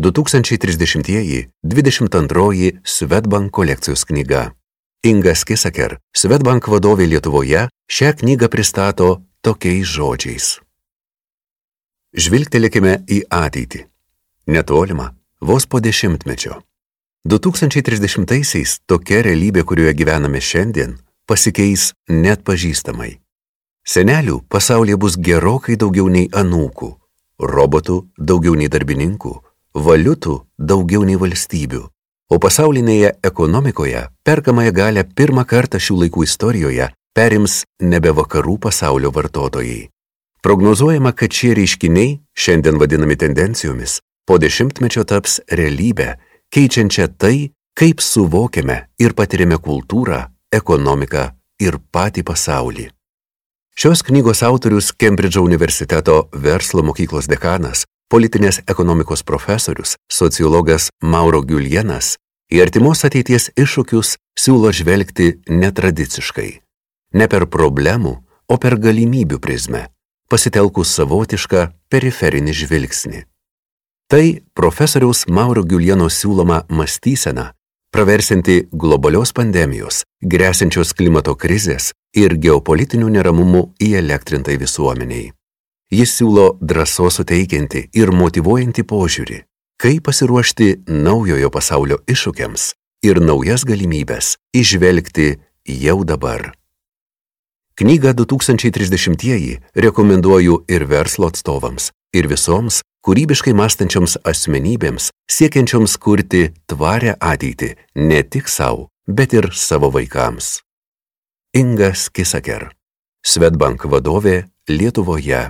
2030-22 Svetbank kolekcijos knyga. Inga Skisaker, Svetbank vadovė Lietuvoje, šią knygą pristato tokiais žodžiais. Žvilgtelėkime į ateitį. Netolimą, vos po dešimtmečio. 2030-aisiais tokia realybė, kurioje gyvename šiandien, pasikeis net pažįstamai. Senelių pasaulyje bus gerokai daugiau nei anūkų, robotų daugiau nei darbininkų, valiutų daugiau nei valstybių, o pasaulinėje ekonomikoje perkamąją galę pirmą kartą šių laikų istorijoje perims nebe vakarų pasaulio vartotojai. Prognozuojama, kad šie reiškiniai, šiandien vadinami tendencijomis, po dešimtmečio taps realybę, keičiančią tai, kaip suvokiame ir patiriame kultūrą, ekonomiką ir patį pasaulį. Šios knygos autorius Kembridžo universiteto verslo mokyklos dekanas politinės ekonomikos profesorius, sociologas Mauro Giulienas į artimos ateities iššūkius siūlo žvelgti netradiciškai. Ne per problemų, o per galimybių prizmę, pasitelkus savotišką periferinį žvilgsnį. Tai profesoriaus Mauro Giulieno siūloma mąstysena, praversinti globalios pandemijos, grėsinčios klimato krizės ir geopolitinių neramumų įelektrintai visuomeniai. Jis siūlo drąsos suteikianti ir motivuojantį požiūrį, kaip pasiruošti naujojo pasaulio iššūkiams ir naujas galimybės išvelgti jau dabar. Knygą 2030-ieji rekomenduoju ir verslo atstovams, ir visoms kūrybiškai mąstančioms asmenybėms, siekiančioms kurti tvarę ateitį ne tik savo, bet ir savo vaikams. Inga Skisaker, Svetbank vadovė Lietuvoje.